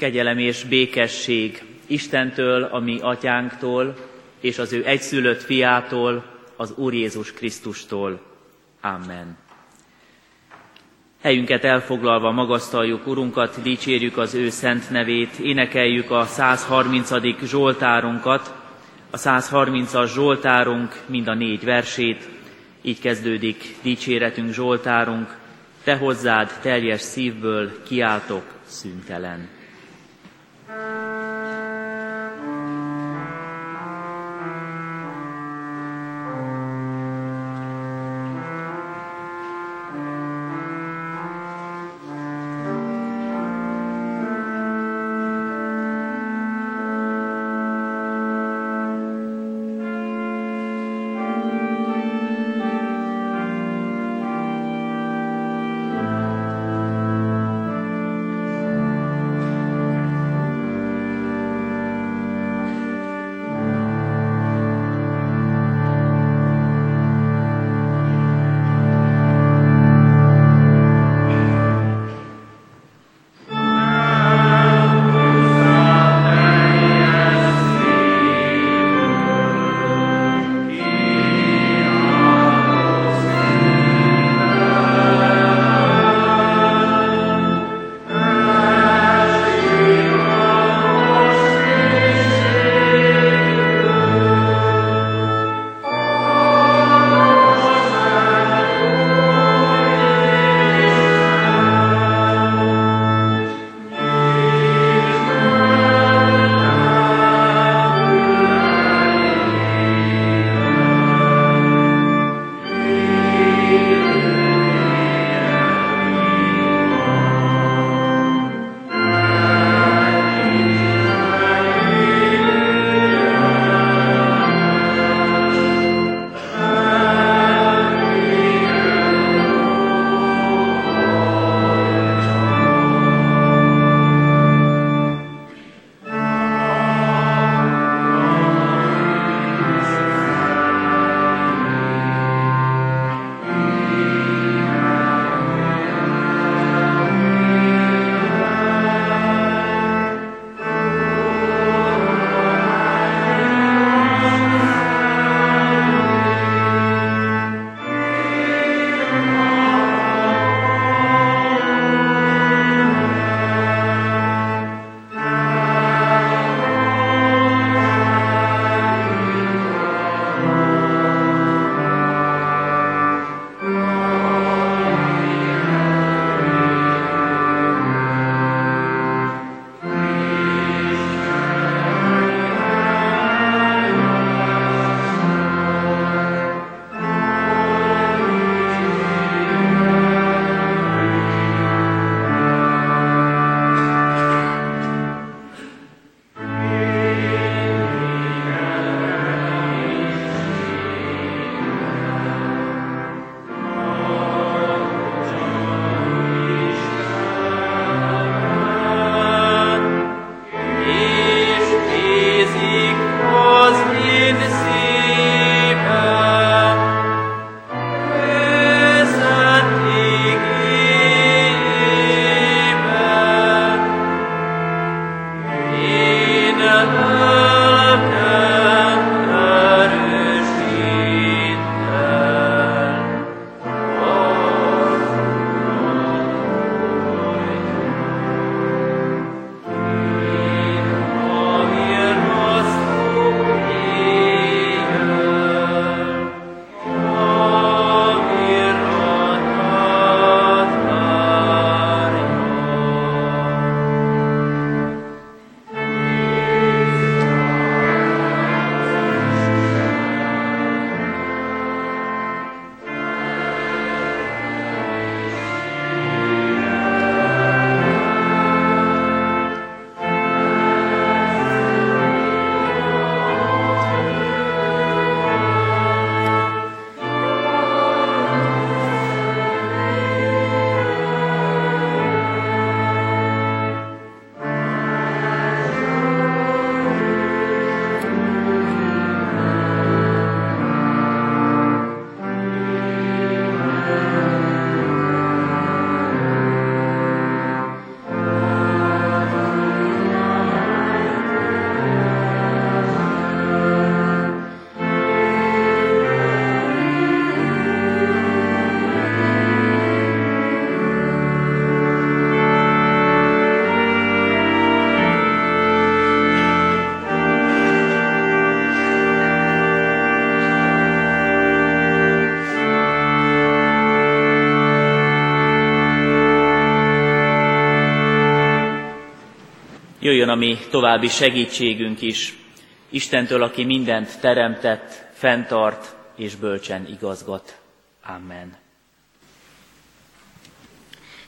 Kegyelem és békesség Istentől, a mi atyánktól, és az ő egyszülött fiától, az Úr Jézus Krisztustól. Amen. Helyünket elfoglalva magasztaljuk Urunkat, dicsérjük az ő szent nevét, énekeljük a 130. Zsoltárunkat, a 130-as Zsoltárunk mind a négy versét, így kezdődik dicséretünk Zsoltárunk, Te hozzád teljes szívből kiáltok szüntelen. A mi további segítségünk is, Istentől, aki mindent teremtett, fenntart és bölcsen igazgat. Amen.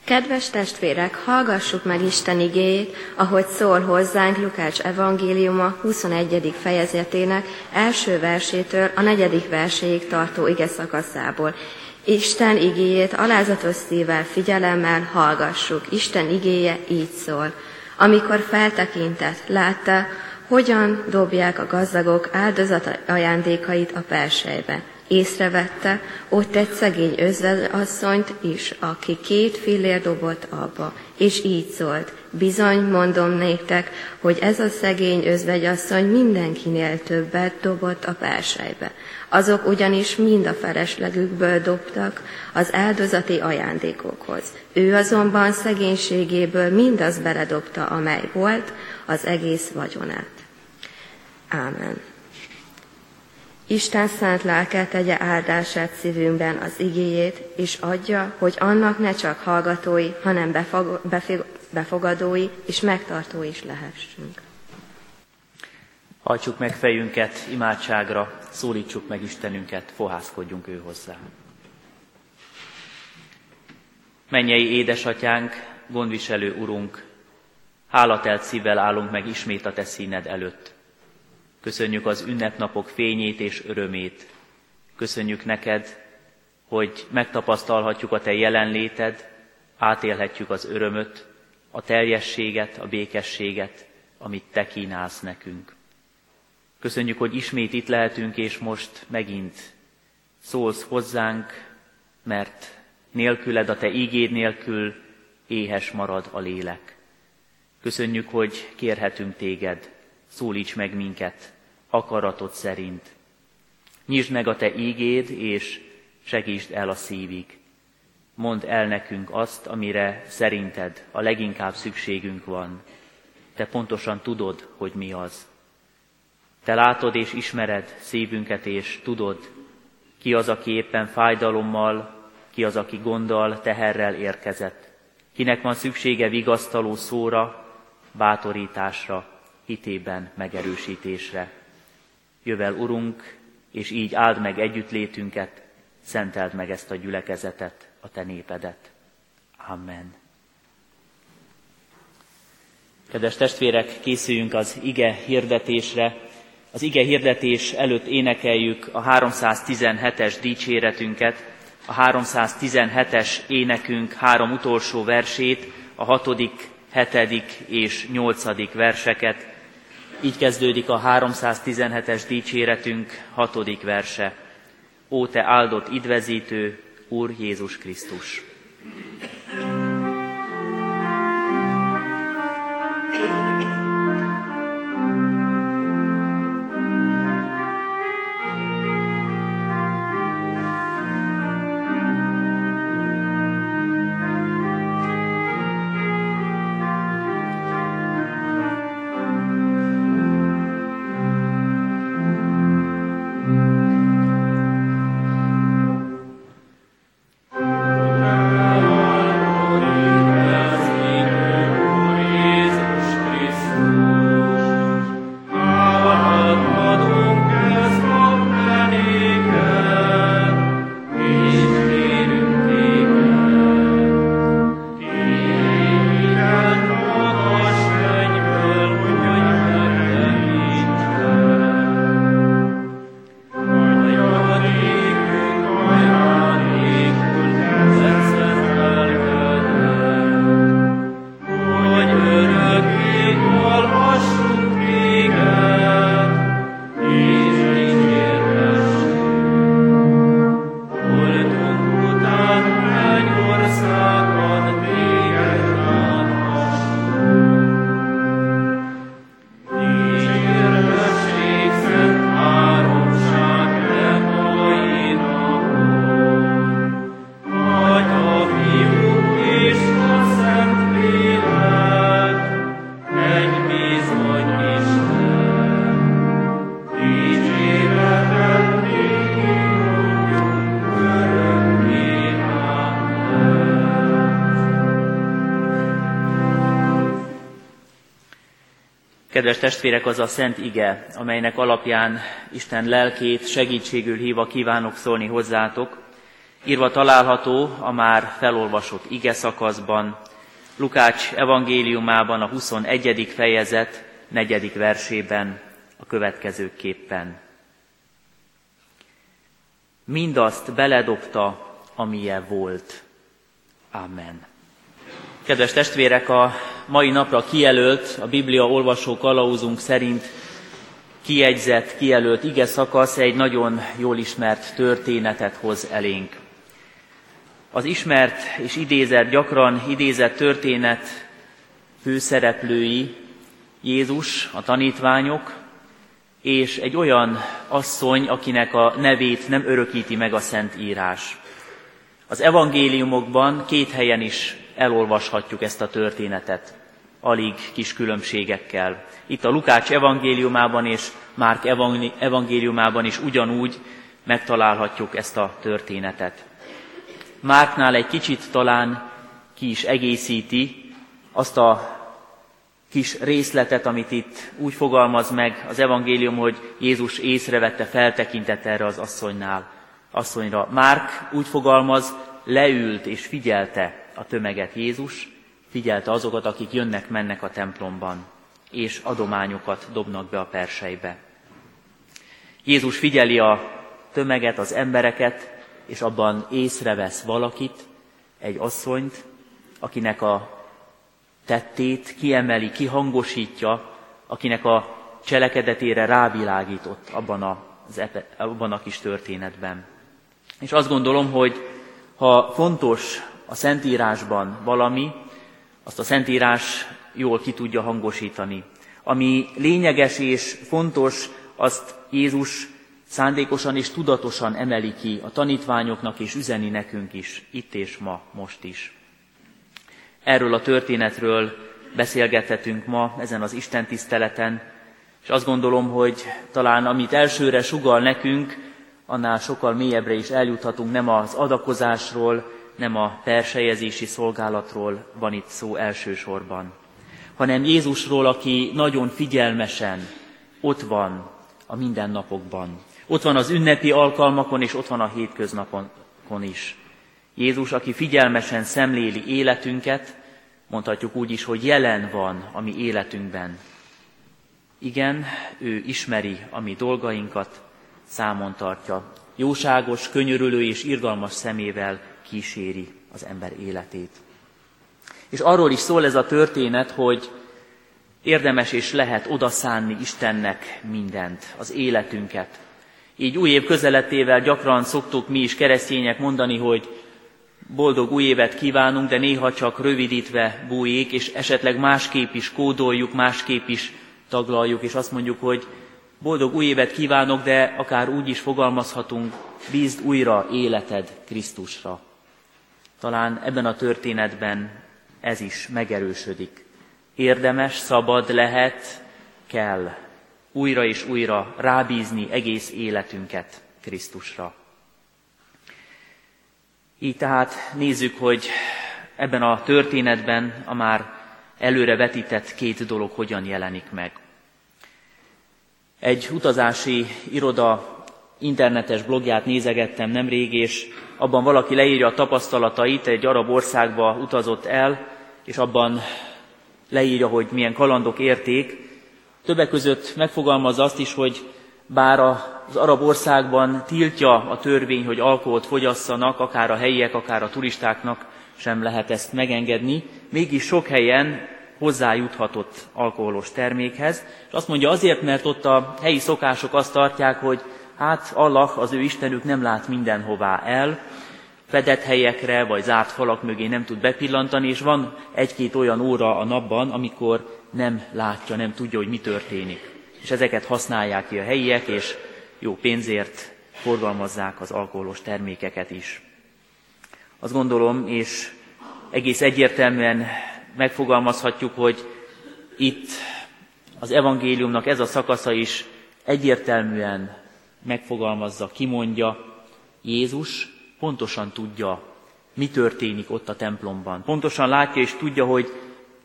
Kedves testvérek, hallgassuk meg Isten igéjét, ahogy szól hozzánk Lukács evangéliuma 21. fejezetének első versétől a negyedik verséig tartó ige szakaszából. Isten igéjét alázatos szívvel, figyelemmel hallgassuk. Isten igéje így szól. Amikor feltekintett, látta, hogyan dobják a gazdagok áldozat ajándékait a persejbe. Észrevette ott egy szegény özvedasszonyt is, aki két fillér dobott abba, és így szólt, bizony mondom néktek, hogy ez a szegény özvegyasszony mindenkinél többet dobott a persejbe. Azok ugyanis mind a feleslegükből dobtak az áldozati ajándékokhoz. Ő azonban szegénységéből mindaz beledobta, amely volt, az egész vagyonát. Ámen. Isten szent lelke tegye áldását szívünkben az igéjét, és adja, hogy annak ne csak hallgatói, hanem befog, befog, befogadói és megtartói is lehessünk. Hajtsuk meg fejünket imádságra, szólítsuk meg Istenünket, fohászkodjunk ő hozzá. Mennyei édesatyánk, gondviselő Urunk, hálatelt szívvel állunk meg ismét a Te színed előtt. Köszönjük az ünnepnapok fényét és örömét. Köszönjük neked, hogy megtapasztalhatjuk a Te jelenléted, átélhetjük az örömöt, a teljességet, a békességet, amit Te kínálsz nekünk. Köszönjük, hogy ismét itt lehetünk, és most megint szólsz hozzánk, mert nélküled, a Te ígéd nélkül éhes marad a lélek. Köszönjük, hogy kérhetünk Téged, szólíts meg minket akaratod szerint. Nyisd meg a Te ígéd, és segítsd el a szívig. Mondd el nekünk azt, amire szerinted a leginkább szükségünk van. Te pontosan tudod, hogy mi az. Te látod és ismered szívünket, és tudod, ki az, aki éppen fájdalommal, ki az, aki gonddal, teherrel érkezett. Kinek van szüksége vigasztaló szóra, bátorításra, hitében megerősítésre. Jövel, Urunk, és így áld meg együttlétünket, szenteld meg ezt a gyülekezetet, a Te népedet. Amen. Kedves testvérek, készüljünk az ige hirdetésre. Az ige hirdetés előtt énekeljük a 317-es dicséretünket, a 317-es énekünk három utolsó versét, a hatodik, hetedik és nyolcadik verseket. Így kezdődik a 317-es dicséretünk hatodik verse. Ó, te áldott idvezítő, Úr Jézus Krisztus! Testvérek, az a szent ige, amelynek alapján Isten lelkét segítségül hívva kívánok szólni hozzátok, írva található a már felolvasott ige szakaszban, Lukács evangéliumában a 21. fejezet 4. versében a következőképpen. Mindazt beledobta, amilyen volt. Amen. Kedves testvérek, a mai napra kijelölt, a Biblia olvasó kalauzunk szerint kiegyzett, kijelölt ige szakasz egy nagyon jól ismert történetet hoz elénk. Az ismert és idézett, gyakran idézett történet főszereplői Jézus, a tanítványok, és egy olyan asszony, akinek a nevét nem örökíti meg a Szent Írás. Az evangéliumokban két helyen is elolvashatjuk ezt a történetet, alig kis különbségekkel. Itt a Lukács evangéliumában és Márk evangéliumában is ugyanúgy megtalálhatjuk ezt a történetet. Márknál egy kicsit talán ki is egészíti azt a kis részletet, amit itt úgy fogalmaz meg az evangélium, hogy Jézus észrevette, feltekintett erre az asszonynál, asszonyra. Márk úgy fogalmaz, leült és figyelte a tömeget Jézus, figyelte azokat, akik jönnek-mennek a templomban, és adományokat dobnak be a perseibe. Jézus figyeli a tömeget, az embereket, és abban észrevesz valakit, egy asszonyt, akinek a tettét kiemeli, kihangosítja, akinek a cselekedetére rávilágított abban az abban a kis történetben. És azt gondolom, hogy ha fontos a Szentírásban valami, azt a Szentírás jól ki tudja hangosítani. Ami lényeges és fontos, azt Jézus szándékosan és tudatosan emeli ki a tanítványoknak és üzeni nekünk is, itt és ma, most is. Erről a történetről beszélgethetünk ma ezen az Isten tiszteleten, és azt gondolom, hogy talán amit elsőre sugal nekünk, annál sokkal mélyebbre is eljuthatunk, nem az adakozásról, nem a persejezési szolgálatról van itt szó elsősorban, hanem Jézusról, aki nagyon figyelmesen ott van a mindennapokban. Ott van az ünnepi alkalmakon, és ott van a hétköznapokon is. Jézus, aki figyelmesen szemléli életünket, mondhatjuk úgy is, hogy jelen van a mi életünkben. Igen, ő ismeri a mi dolgainkat, számon tartja. Jóságos, könyörülő és irgalmas szemével kíséri az ember életét. És arról is szól ez a történet, hogy érdemes és lehet odaszánni Istennek mindent, az életünket. Így új év közeletével gyakran szoktuk mi is keresztények mondani, hogy boldog új évet kívánunk, de néha csak rövidítve bújik, és esetleg másképp is kódoljuk, másképp is taglaljuk, és azt mondjuk, hogy boldog új évet kívánok, de akár úgy is fogalmazhatunk, bízd újra életed Krisztusra. Talán ebben a történetben ez is megerősödik. Érdemes, szabad lehet, kell újra és újra rábízni egész életünket Krisztusra. Így tehát nézzük, hogy ebben a történetben a már előre vetített két dolog hogyan jelenik meg. Egy utazási iroda internetes blogját nézegettem nemrég, és abban valaki leírja a tapasztalatait, egy arab országba utazott el, és abban leírja, hogy milyen kalandok érték. Többek között megfogalmazza azt is, hogy bár az arab országban tiltja a törvény, hogy alkoholt fogyasszanak, akár a helyiek, akár a turistáknak sem lehet ezt megengedni, mégis sok helyen hozzájuthatott alkoholos termékhez, és azt mondja azért, mert ott a helyi szokások azt tartják, hogy hát Allah, az ő Istenük nem lát mindenhová el, fedett helyekre vagy zárt falak mögé nem tud bepillantani, és van egy-két olyan óra a napban, amikor nem látja, nem tudja, hogy mi történik. És ezeket használják ki a helyiek, és jó pénzért forgalmazzák az alkoholos termékeket is. Azt gondolom, és egész egyértelműen megfogalmazhatjuk, hogy itt az evangéliumnak ez a szakasza is egyértelműen megfogalmazza, kimondja, Jézus pontosan tudja, mi történik ott a templomban. Pontosan látja és tudja, hogy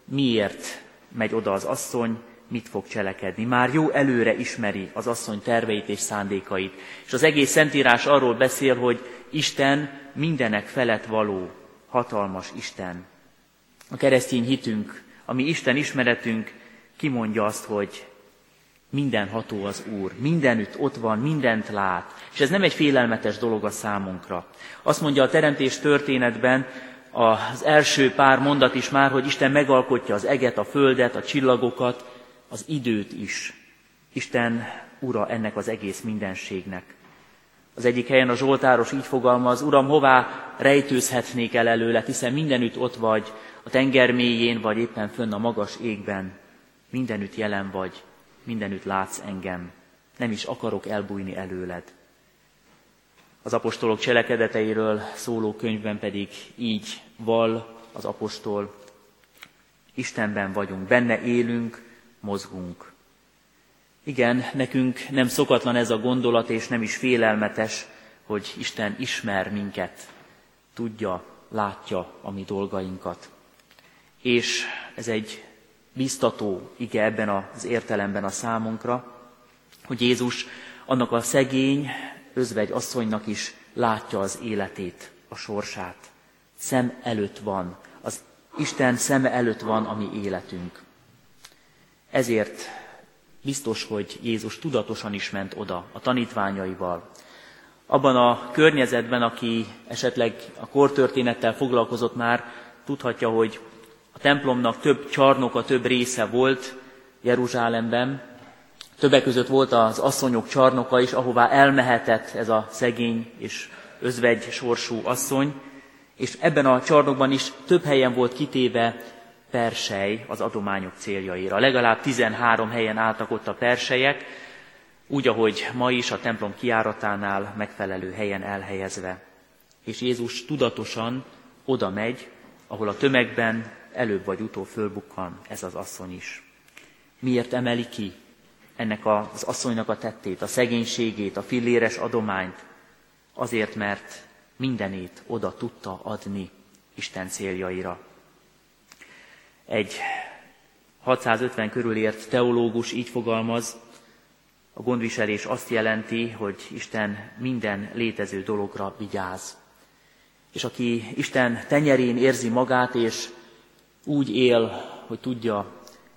miért megy oda az asszony, mit fog cselekedni. Már jó előre ismeri az asszony terveit és szándékait. És az egész Szentírás arról beszél, hogy Isten mindenek felett való, hatalmas Isten. A keresztény hitünk, ami Isten ismeretünk, kimondja azt, hogy mindenható az Úr, mindenütt ott van, mindent lát, és ez nem egy félelmetes dolog a számunkra. Azt mondja a teremtés történetben, az első pár mondat is már, hogy Isten megalkotja az eget, a földet, a csillagokat, az időt is. Isten ura ennek az egész mindenségnek. Az egyik helyen a Zsoltáros így fogalmaz, Uram, hová rejtőzhetnék el előle, hiszen mindenütt ott vagy, a tenger mélyén, vagy éppen fönn a magas égben. Mindenütt jelen vagy, mindenütt látsz engem. Nem is akarok elbújni előled. Az apostolok cselekedeteiről szóló könyvben pedig így val az apostol, Istenben vagyunk, benne élünk, mozgunk. Igen, nekünk nem szokatlan ez a gondolat, és nem is félelmetes, hogy Isten ismer minket, tudja, látja a mi dolgainkat. És ez egy biztató ige ebben az értelemben a számunkra, hogy Jézus annak a szegény, özvegy asszonynak is látja az életét, a sorsát. Szem előtt van, az Isten szeme előtt van a mi életünk. Ezért biztos, hogy Jézus tudatosan is ment oda a tanítványaival. Abban a környezetben, aki esetleg a kortörténettel foglalkozott már, tudhatja, hogy a templomnak több csarnoka, több része volt Jeruzsálemben. Többek között volt az asszonyok csarnoka is, ahová elmehetett ez a szegény és özvegy sorsú asszony, és ebben a csarnokban is több helyen volt kitéve persely az adományok céljaira. Legalább 13 helyen álltak ott a perselyek, úgy, ahogy ma is a templom kiáratánál megfelelő helyen elhelyezve. És Jézus tudatosan oda megy, ahol a tömegben előbb vagy utóbb fölbukkan ez az asszony is. Miért emeli ki ennek az asszonynak a tettét, a szegénységét, a filléres adományt? Azért, mert mindenét oda tudta adni Isten céljaira. Egy 650 körül ért teológus így fogalmaz, a gondviselés azt jelenti, hogy Isten minden létező dologra vigyáz. És aki Isten tenyerén érzi magát, és úgy él, hogy tudja,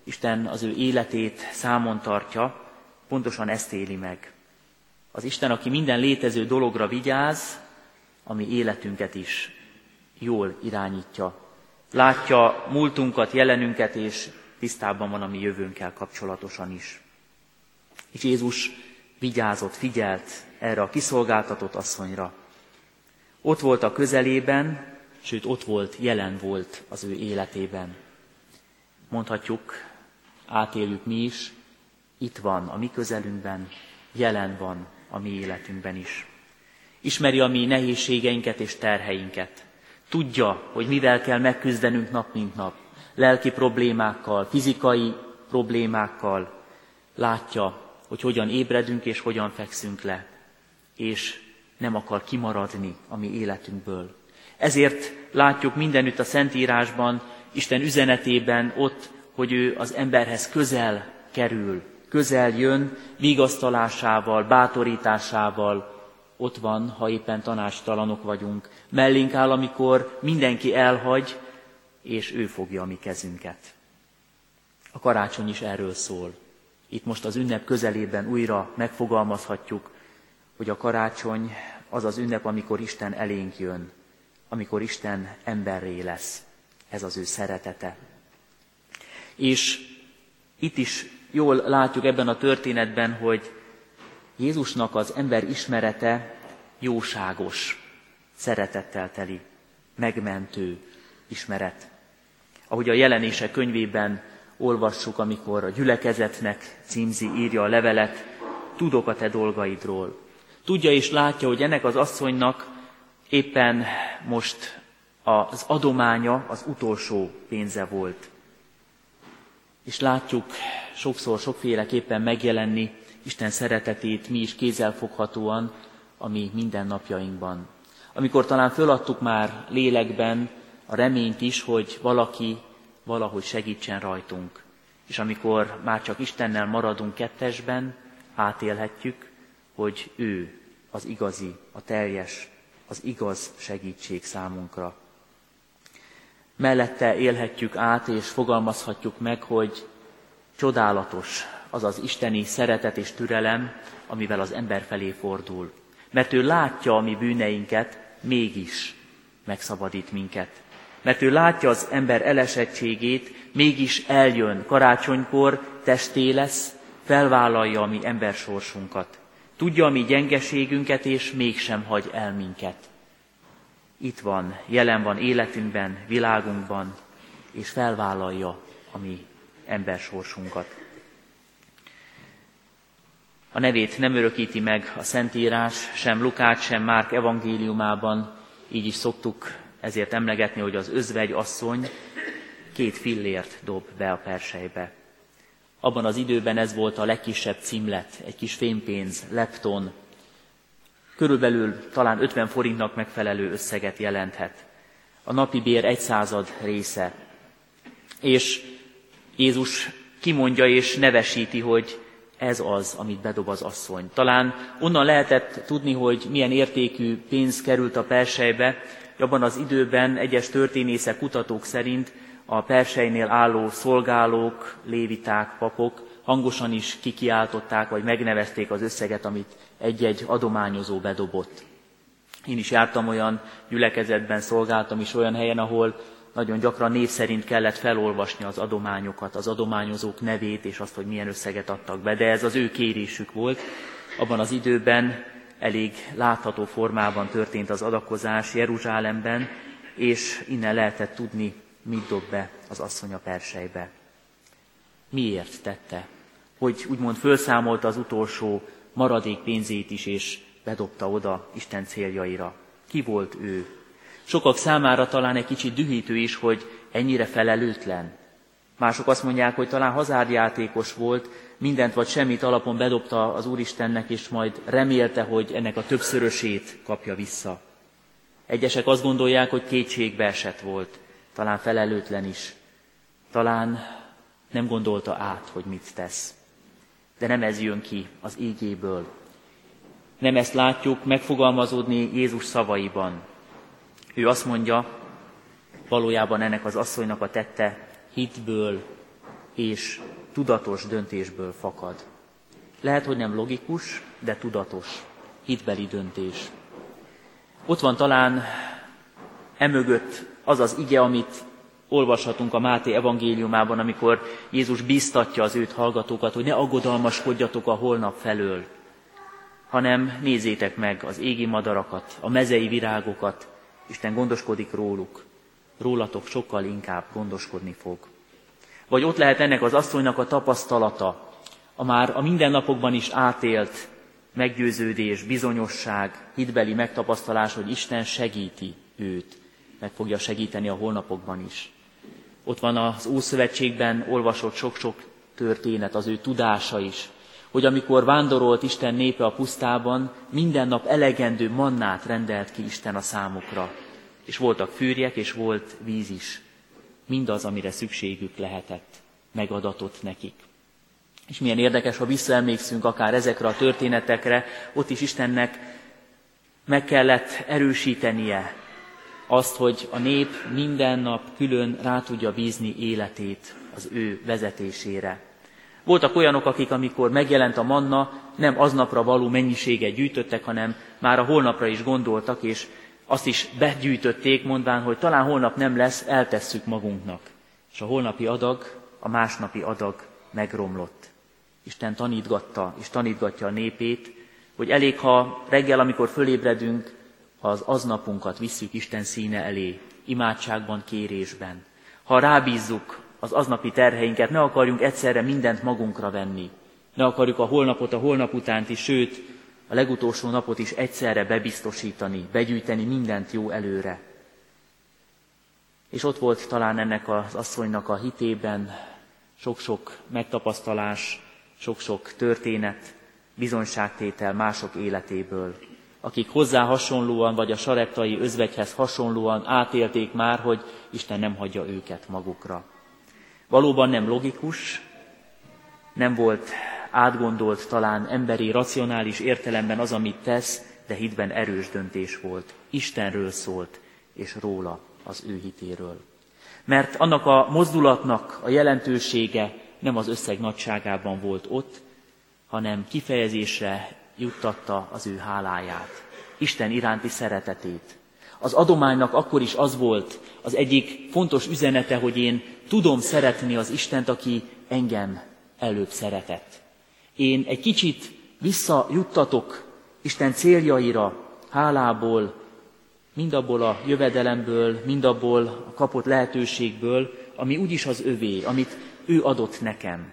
Isten az ő életét számon tartja, pontosan ezt éli meg. Az Isten, aki minden létező dologra vigyáz, ami életünket is jól irányítja. Látja múltunkat, jelenünket, és tisztában van a mi jövőnkkel kapcsolatosan is. És Jézus vigyázott, figyelt erre a kiszolgáltatott asszonyra. Ott volt a közelében, sőt ott volt, jelen volt az ő életében. Mondhatjuk, átéljük mi is, itt van a mi közelünkben, jelen van a mi életünkben is. Ismeri a mi nehézségeinket és terheinket. Tudja, hogy mivel kell megküzdenünk nap mint nap. Lelki problémákkal, fizikai problémákkal. Látja, hogy hogyan ébredünk és hogyan fekszünk le. És nem akar kimaradni a mi életünkből. Ezért látjuk mindenütt a Szentírásban, Isten üzenetében ott, hogy ő az emberhez közel kerül, közel jön, vigasztalásával, bátorításával, ott van, ha éppen tanástalanok vagyunk. Mellénk áll, amikor mindenki elhagy, és ő fogja a mi kezünket. A karácsony is erről szól. Itt most az ünnep közelében újra megfogalmazhatjuk, hogy a karácsony az az ünnep, amikor Isten elénk jön, amikor Isten emberré lesz. Ez az ő szeretete. És itt is jól látjuk ebben a történetben, hogy Jézusnak az ember ismerete jóságos, szeretettel teli, megmentő ismeret. Ahogy a jelenések könyvében olvassuk, amikor a gyülekezetnek címzi, írja a levelet, tudok a te dolgaidról. Tudja és látja, hogy ennek az asszonynak éppen most az adománya az utolsó pénze volt. És látjuk sokszor, sokféleképpen megjelenni Isten szeretetét mi is kézzelfoghatóan a mi mindennapjainkban. Amikor talán föladtuk már lélekben a reményt is, hogy valaki valahogy segítsen rajtunk. és amikor már csak Istennel maradunk kettesben, átélhetjük, hogy ő az igazi, a teljes, az igaz segítség számunkra. Mellette élhetjük át és fogalmazhatjuk meg, hogy csodálatos az az isteni szeretet és türelem, amivel az ember felé fordul. Mert ő látja a mi bűneinket, mégis megszabadít minket. Mert ő látja az ember elesettségét, mégis eljön karácsonykor, testé lesz, felvállalja a mi embersorsunkat. Tudja a mi gyengeségünket, és mégsem hagy el minket. Itt van, jelen van életünkben, világunkban, és felvállalja a mi embersorsunkat. A nevét nem örökíti meg a Szentírás, sem Lukács, sem Márk evangéliumában, így is szoktuk ezért emlegetni, hogy az özvegy asszony két fillért dob be a persejbe. Abban az időben ez volt a legkisebb címlet, egy kis fémpénz, lepton, körülbelül talán 50 forintnak megfelelő összeget jelenthet. A napi bér egy század része. És Jézus kimondja és nevesíti, hogy ez az, amit bedob az asszony. Talán onnan lehetett tudni, hogy milyen értékű pénz került a persejbe, abban az időben egyes történészek, kutatók szerint a persejnél álló szolgálók, léviták, papok hangosan is kikiáltották, vagy megnevezték az összeget, amit egy-egy adományozó bedobott. Én is jártam olyan gyülekezetben, szolgáltam is olyan helyen, ahol nagyon gyakran név szerint kellett felolvasni az adományokat, az adományozók nevét és azt, hogy milyen összeget adtak be, de ez az ő kérésük volt. Abban az időben elég látható formában történt az adakozás Jeruzsálemben, és innen lehetett tudni, mit dob be az asszony a persejbe. Miért tette? Hogy úgymond felszámolta az utolsó maradék pénzét is, és bedobta oda Isten céljaira. Ki volt ő? Sokak számára talán egy kicsit dühítő is, hogy ennyire felelőtlen. Mások azt mondják, hogy talán hazárjátékos volt, mindent vagy semmit alapon bedobta az Úristennek, és majd remélte, hogy ennek a többszörösét kapja vissza. Egyesek azt gondolják, hogy kétségbe esett volt, talán felelőtlen is, talán nem gondolta át, hogy mit tesz. De nem ez jön ki az ígéből. Nem ezt látjuk megfogalmazódni Jézus szavaiban. Ő azt mondja, valójában ennek az asszonynak a tette hitből és tudatos döntésből fakad. Lehet, hogy nem logikus, de tudatos, hitbeli döntés. Ott van talán emögött az az ige, amit olvashatunk a Máté evangéliumában, amikor Jézus bíztatja az őt hallgatókat, hogy ne aggodalmaskodjatok a holnap felől, hanem nézzétek meg az égi madarakat, a mezei virágokat, Isten gondoskodik róluk, rólatok sokkal inkább gondoskodni fog. Vagy ott lehet ennek az asszonynak a tapasztalata, a már a mindennapokban is átélt meggyőződés, bizonyosság, hitbeli megtapasztalás, hogy Isten segíti őt, meg fogja segíteni a holnapokban is. Ott van az Ószövetségben olvasott sok-sok történet, az ő tudása is, hogy amikor vándorolt Isten népe a pusztában, minden nap elegendő mannát rendelt ki Isten a számukra. És voltak fűrjek, és volt víz is. Mindaz, amire szükségük lehetett, megadatott nekik. És milyen érdekes, ha visszaemlékszünk akár ezekre a történetekre, ott is Istennek meg kellett erősítenie azt, hogy a nép minden nap külön rá tudja bízni életét az ő vezetésére. Voltak olyanok, akik amikor megjelent a manna, nem aznapra való mennyiséget gyűjtöttek, hanem már a holnapra is gondoltak, és azt is begyűjtötték, mondván, hogy talán holnap nem lesz, eltesszük magunknak. És a holnapi adag, a másnapi adag megromlott. Isten tanítgatta és tanítgatja a népét, hogy elég, ha reggel, amikor fölébredünk, az aznapunkat visszük Isten színe elé, imádságban, kérésben. Ha rábízzuk az aznapi terheinket, ne akarjunk egyszerre mindent magunkra venni. Ne akarjuk a holnapot, a holnap utánt is, sőt, a legutolsó napot is egyszerre bebiztosítani, begyűjteni mindent jó előre. És ott volt talán ennek az asszonynak a hitében sok-sok megtapasztalás, sok-sok történet, bizonyságtétel mások életéből, akik hozzá hasonlóan, vagy a sareptai özvegyhez hasonlóan átélték már, hogy Isten nem hagyja őket magukra. Valóban nem logikus, Nem volt átgondolt talán emberi, racionális értelemben az, amit tesz, de hitben erős döntés volt. Istenről szólt, és róla, az ő hitéről. Mert annak a mozdulatnak a jelentősége nem az összeg nagyságában volt ott, hanem kifejezésre juttatta az ő háláját, Isten iránti szeretetét. Az adománynak akkor is az volt az egyik fontos üzenete, hogy én tudom szeretni az Istent, aki engem előbb szeretett. Én egy kicsit visszajuttatok Isten céljaira, hálából, mind abból a jövedelemből, mind abból a kapott lehetőségből, ami úgyis az övé, amit ő adott nekem.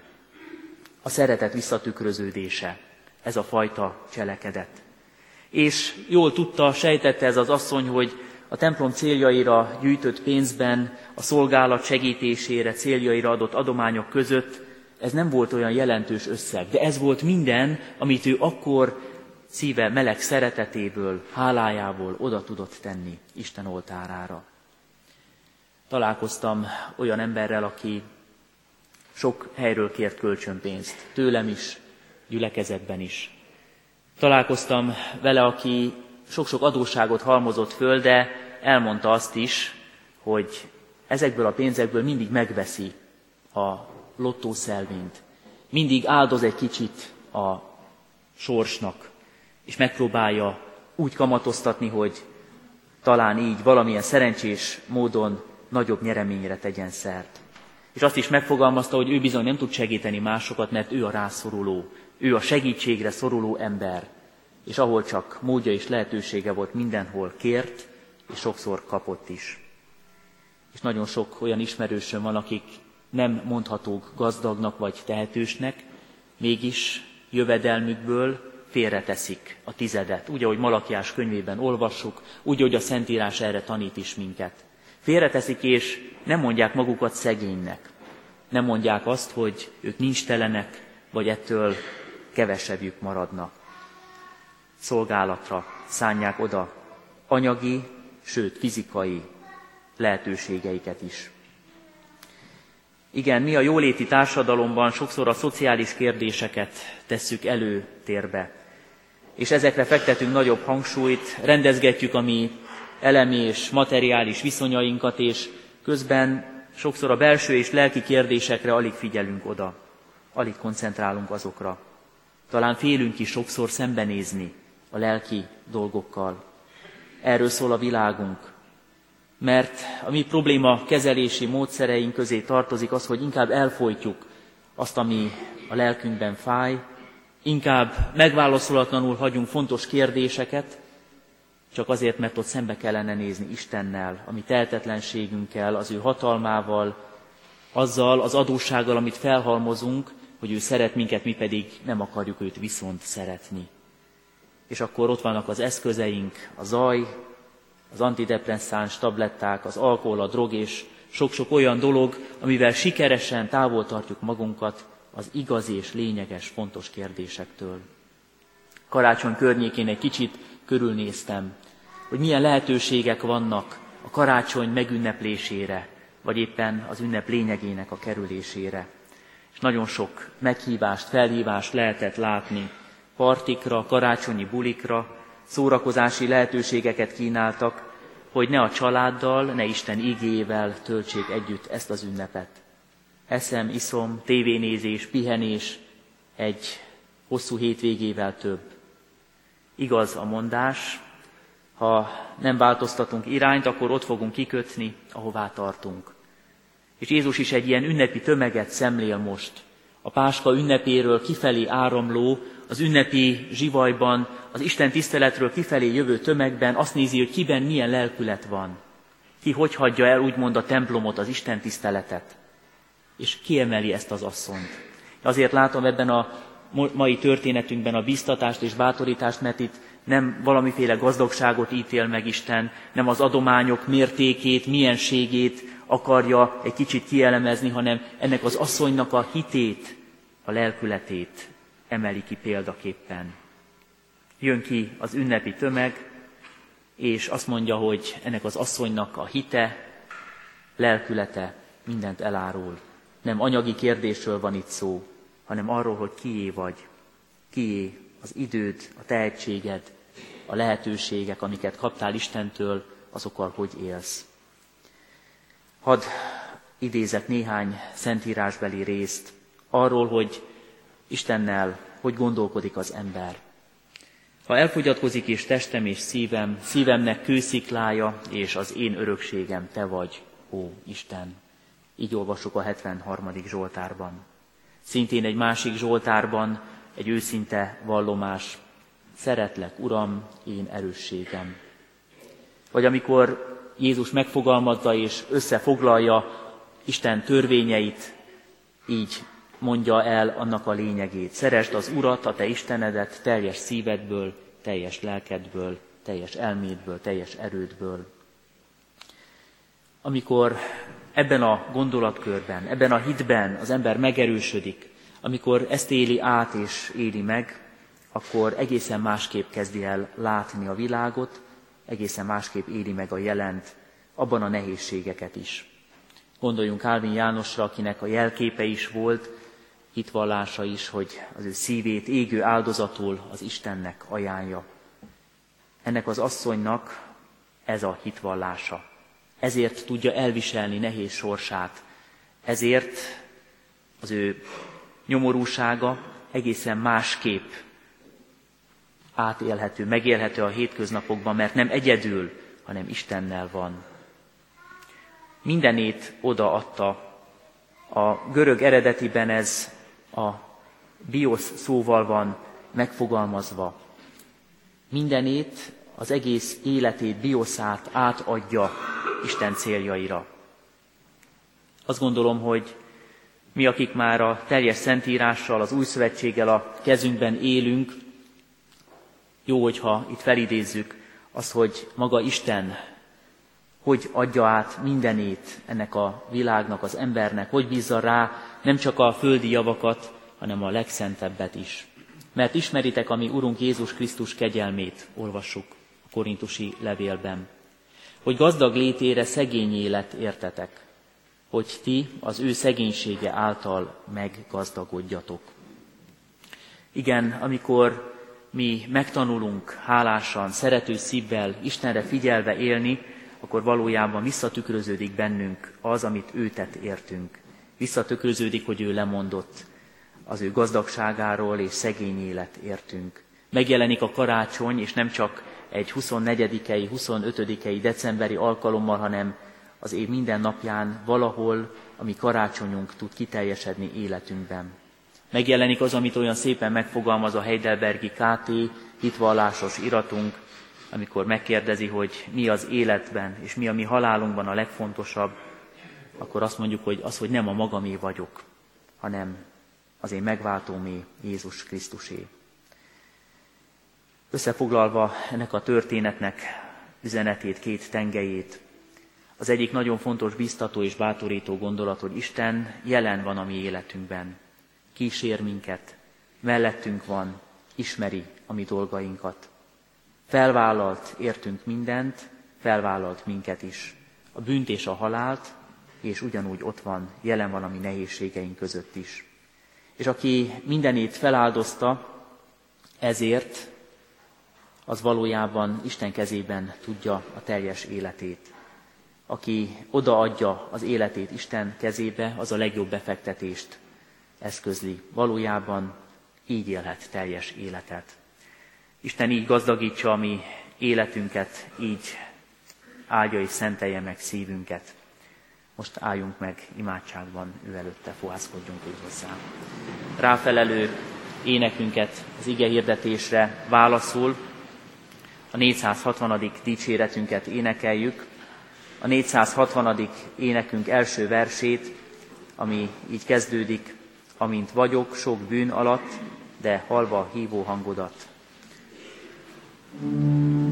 A szeretet visszatükröződése, ez a fajta cselekedet. És jól tudta, sejtette ez az asszony, hogy a templom céljaira gyűjtött pénzben, a szolgálat segítésére, céljaira adott adományok között ez nem volt olyan jelentős összeg, de ez volt minden, amit ő akkor szíve meleg szeretetéből, hálájából oda tudott tenni Isten oltárára. Találkoztam olyan emberrel, aki sok helyről kért kölcsönpénzt, tőlem is, gyülekezetben is. Találkoztam vele, aki sok-sok adósságot halmozott föl, de elmondta azt is, hogy ezekből a pénzekből mindig megveszi a lottószelvényt. Mindig áldoz egy kicsit a sorsnak, és megpróbálja úgy kamatoztatni, hogy talán így valamilyen szerencsés módon nagyobb nyereményre tegyen szert. És azt is megfogalmazta, hogy ő bizony nem tud segíteni másokat, mert ő a rászoruló, ő a segítségre szoruló ember, és ahol csak módja és lehetősége volt, mindenhol kért, és sokszor kapott is. És nagyon sok olyan ismerősöm van, akik nem mondhatók gazdagnak vagy tehetősnek, mégis jövedelmükből félreteszik a tizedet, úgy, ahogy Malakiás könyvében olvassuk, úgy, ahogy a Szentírás erre tanít is minket. Félreteszik, és nem mondják magukat szegénynek. Nem mondják azt, hogy ők nincs telenek, vagy ettől kevesebbjük maradnak. Szolgálatra szánják oda anyagi, sőt fizikai lehetőségeiket is. Igen, mi a jóléti társadalomban sokszor a szociális kérdéseket tesszük előtérbe, és ezekre fektetünk nagyobb hangsúlyt, rendezgetjük a mi elemi és materiális viszonyainkat, és közben sokszor a belső és lelki kérdésekre alig figyelünk oda, alig koncentrálunk azokra. Talán félünk is sokszor szembenézni a lelki dolgokkal. Erről szól a világunk, mert a mi probléma kezelési módszereink közé tartozik az, hogy inkább elfolytjuk azt, ami a lelkünkben fáj, inkább megválaszolatlanul hagyunk fontos kérdéseket, csak azért, mert ott szembe kellene nézni Istennel, a mi tehetetlenségünkkel, az ő hatalmával, azzal az adóssággal, amit felhalmozunk, hogy ő szeret minket, mi pedig nem akarjuk őt viszont szeretni. És akkor ott vannak az eszközeink, a zaj, az antidepresszáns tabletták, az alkohol, a drog és sok-sok olyan dolog, amivel sikeresen távol tartjuk magunkat az igazi és lényeges, fontos kérdésektől. Karácsony környékén egy kicsit körülnéztem, hogy milyen lehetőségek vannak a karácsony megünneplésére, vagy éppen az ünnep lényegének a kerülésére. És nagyon sok meghívást, felhívást lehetett látni partikra, karácsonyi bulikra, szórakozási lehetőségeket kínáltak, hogy ne a családdal, ne Isten igével töltsék együtt ezt az ünnepet. Eszem, iszom, tévénézés, pihenés egy hosszú hétvégével több. Igaz a mondás, ha nem változtatunk irányt, akkor ott fogunk kikötni, ahová tartunk. És Jézus is egy ilyen ünnepi tömeget szemlél most. A Páska ünnepéről kifelé áramló, az ünnepi zsivajban, az Isten tiszteletről kifelé jövő tömegben azt nézi, hogy kiben milyen lelkület van. Ki hogy hagyja el úgymond a templomot, az Isten tiszteletet. És kiemeli ezt az asszonyt. Azért látom ebben a mai történetünkben a biztatást és bátorítást, mert itt nem valamiféle gazdagságot ítél meg Isten, nem az adományok mértékét, mienségét akarja egy kicsit kielemezni, hanem ennek az asszonynak a hitét, a lelkületét emeli ki példaképpen. Jön ki az ünnepi tömeg, és azt mondja, hogy ennek az asszonynak a hite, lelkülete mindent elárul. Nem anyagi kérdésről van itt szó, hanem arról, hogy kié vagy, kié az időd, a tehetséged, a lehetőségek, amiket kaptál Istentől, azokkal hogy élsz. Hadd idézek néhány szentírásbeli részt arról, hogy Istennel hogy gondolkodik az ember. Ha elfogyatkozik és testem és szívem, szívemnek kősziklája, és az én örökségem te vagy, ó Isten. Így olvasok a 73. Zsoltárban. Szintén egy másik Zsoltárban egy őszinte vallomás. Szeretlek, Uram, én erősségem. Vagy amikor Jézus megfogalmazza és összefoglalja Isten törvényeit, így mondja el annak a lényegét. Szeresd az Urat, a te Istenedet teljes szívedből, teljes lelkedből, teljes elmédből, teljes erődből. Amikor ebben a gondolatkörben, ebben a hitben az ember megerősödik, amikor ezt éli át és éli meg, akkor egészen másképp kezdi el látni a világot, egészen másképp éli meg a jelent, abban a nehézségeket is. Gondoljunk Álvin Jánosra, akinek a jelképe is volt, hitvallása is, hogy az ő szívét égő áldozatul az Istennek ajánlja. Ennek az asszonynak ez a hitvallása. Ezért tudja elviselni nehéz sorsát. Ezért az ő nyomorúsága egészen másképp átélhető, megélhető a hétköznapokban, mert nem egyedül, hanem Istennel van. Mindenét odaadta. A görög eredetiben ez a biosz szóval van megfogalmazva. Mindenét, az egész életét, bioszát átadja Isten céljaira. Azt gondolom, hogy mi, akik már a teljes szentírással, az új szövetséggel a kezünkben élünk, jó, hogyha itt felidézzük azt, hogy maga Isten hogy adja át mindenét ennek a világnak, az embernek, hogy bízza rá nem csak a földi javakat, hanem a legszentebbet is. Mert ismeritek, ami Urunk Jézus Krisztus kegyelmét, olvassuk a korintusi levélben, hogy gazdag létére szegény élet értetek, hogy ti az ő szegénysége által meggazdagodjatok. Igen, amikor mi megtanulunk hálásan, szerető szívvel, Istenre figyelve élni, akkor valójában visszatükröződik bennünk az, amit ő tett értünk. Visszatükröződik, hogy ő lemondott az ő gazdagságáról és szegény élet értünk. Megjelenik a karácsony, és nem csak egy 24-i, 25-i decemberi alkalommal, hanem az év minden napján valahol, ami karácsonyunk tud kiteljesedni életünkben. Megjelenik az, amit olyan szépen megfogalmaz a Heidelbergi KT hitvallásos iratunk, amikor megkérdezi, hogy mi az életben és mi a mi halálunkban a legfontosabb, akkor azt mondjuk, hogy az, hogy nem a magamé vagyok, hanem az én megváltómé Jézus Krisztusé. Összefoglalva ennek a történetnek üzenetét, két tengelyét, az egyik nagyon fontos, biztató és bátorító gondolat, hogy Isten jelen van a mi életünkben, kísér minket, mellettünk van, ismeri a mi dolgainkat. Felvállalt értünk mindent, felvállalt minket is, a bűnt és a halált, és ugyanúgy ott van, jelen van a mi nehézségeink között is. És aki mindenét feláldozta, ezért az valójában Isten kezében tudja a teljes életét. Aki odaadja az életét Isten kezébe, az a legjobb befektetést eszközli. Valójában így élhet teljes életet. Isten így gazdagítsa a mi életünket, így áldja és szentelje meg szívünket. Most álljunk meg imádságban, ő előtte fohászkodjunk úgy hozzá. Ráfelelő énekünket az ige hirdetésre válaszul, a 460. dicséretünket énekeljük, a 460. énekünk első versét, ami így kezdődik, amint vagyok sok bűn alatt, de halva hívó hangodat. thank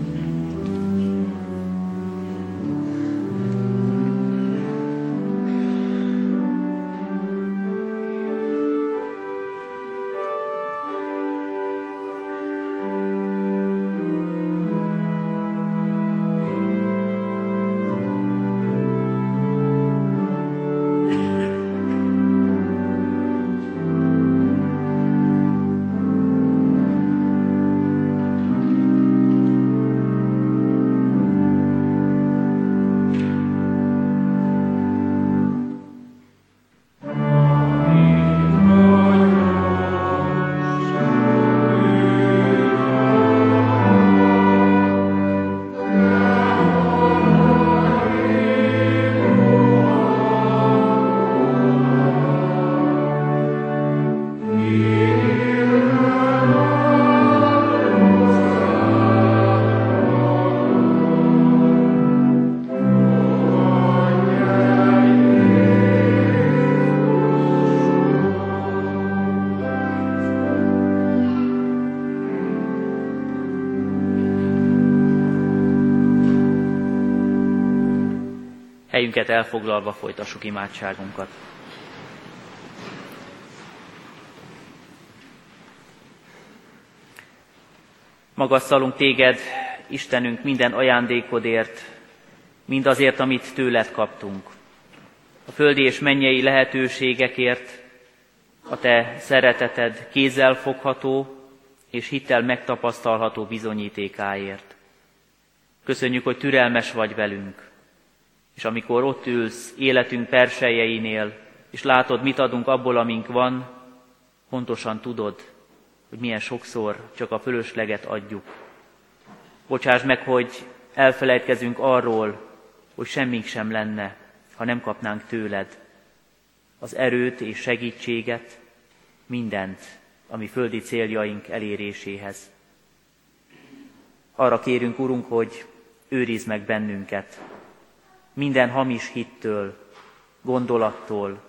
Helyünket elfoglalva folytassuk imádságunkat. Magasztalunk téged, Istenünk, minden ajándékodért, mindazért, amit tőled kaptunk. A földi és mennyei lehetőségekért, a te szereteted kézzelfogható és hittel megtapasztalható bizonyítékáért. Köszönjük, hogy türelmes vagy velünk, és amikor ott ülsz életünk persejeinél, és látod, mit adunk abból, amink van, pontosan tudod, hogy milyen sokszor csak a fölösleget adjuk. Bocsáss meg, hogy elfelejtkezünk arról, hogy semmink sem lenne, ha nem kapnánk tőled az erőt és segítséget, mindent, ami földi céljaink eléréséhez. Arra kérünk, Urunk, hogy őrizd meg bennünket, minden hamis hittől, gondolattól,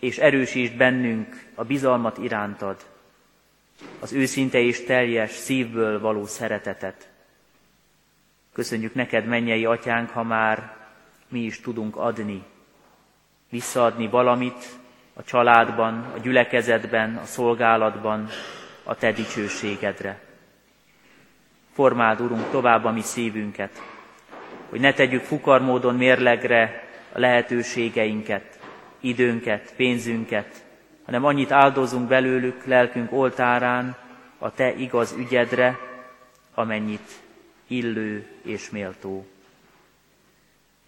és erősítsd bennünk a bizalmat irántad, az őszinte és teljes szívből való szeretetet. Köszönjük neked, mennyei atyánk, ha már mi is tudunk adni, visszaadni valamit a családban, a gyülekezetben, a szolgálatban, a te dicsőségedre. Formáld, Urunk, tovább a mi szívünket, hogy ne tegyük fukarmódon mérlegre a lehetőségeinket, időnket, pénzünket, hanem annyit áldozunk belőlük lelkünk oltárán a Te igaz ügyedre, amennyit illő és méltó.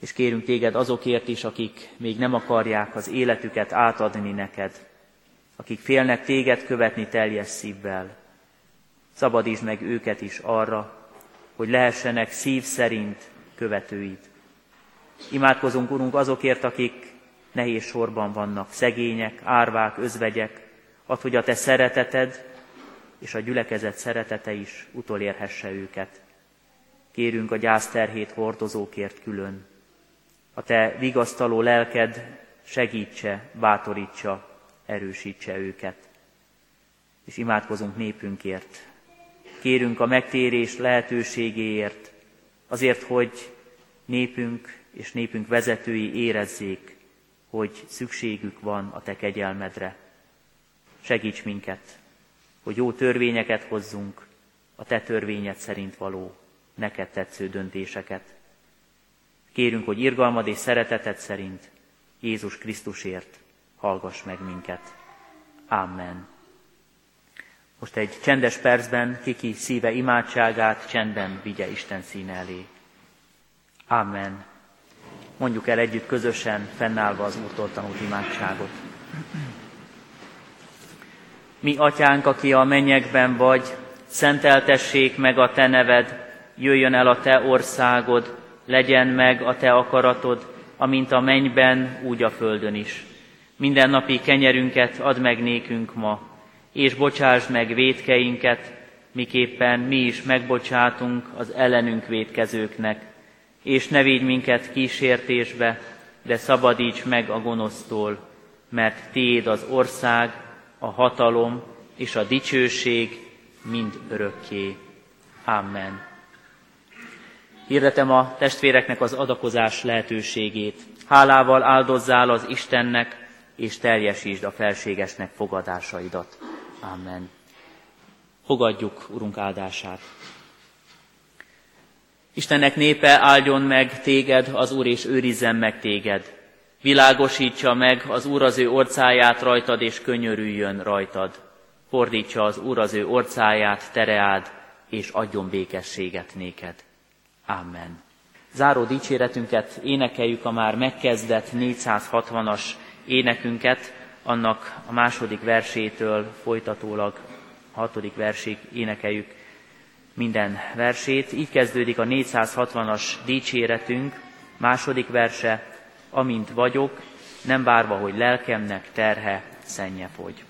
És kérünk Téged azokért is, akik még nem akarják az életüket átadni neked, akik félnek Téged követni teljes szívvel. Szabadítsd meg őket is arra, hogy lehessenek szív szerint követőid. Imádkozunk, Urunk, azokért, akik nehéz sorban vannak, szegények, árvák, özvegyek, ad, hogy a Te szereteted és a gyülekezet szeretete is utolérhesse őket. Kérünk a gyászterhét hordozókért külön. A Te vigasztaló lelked segítse, bátorítsa, erősítse őket. És imádkozunk népünkért. Kérünk a megtérés lehetőségéért, azért, hogy népünk és népünk vezetői érezzék, hogy szükségük van a Te kegyelmedre. Segíts minket, hogy jó törvényeket hozzunk, a Te törvényed szerint való, neked tetsző döntéseket. Kérünk, hogy irgalmad és szereteted szerint Jézus Krisztusért hallgass meg minket. Amen. Most egy csendes percben kiki szíve imádságát csendben vigye Isten színe elé. Amen. Mondjuk el együtt közösen, fennállva az Úrtól tanult imádságot. Mi, Atyánk, aki a mennyekben vagy, szenteltessék meg a Te neved, jöjjön el a Te országod, legyen meg a Te akaratod, amint a mennyben, úgy a földön is. Minden napi kenyerünket add meg nékünk ma, és bocsásd meg védkeinket, miképpen mi is megbocsátunk az ellenünk védkezőknek, és ne védj minket kísértésbe, de szabadíts meg a gonosztól, mert Téd az ország, a hatalom és a dicsőség mind örökké. Amen. Hirdetem a testvéreknek az adakozás lehetőségét. Hálával áldozzál az Istennek, és teljesítsd a felségesnek fogadásaidat. Amen. Fogadjuk Urunk áldását. Istennek népe áldjon meg téged, az Úr, és őrizzen meg téged. Világosítsa meg az Úr az ő orcáját rajtad, és könyörüljön rajtad. Fordítsa az Úr az ő orcáját, tereád, és adjon békességet néked. Amen. Záró dicséretünket énekeljük a már megkezdett 460-as énekünket, annak a második versétől folytatólag a hatodik versig énekeljük minden versét. Így kezdődik a 460-as dicséretünk, második verse, amint vagyok, nem várva, hogy lelkemnek terhe, szenje fogy.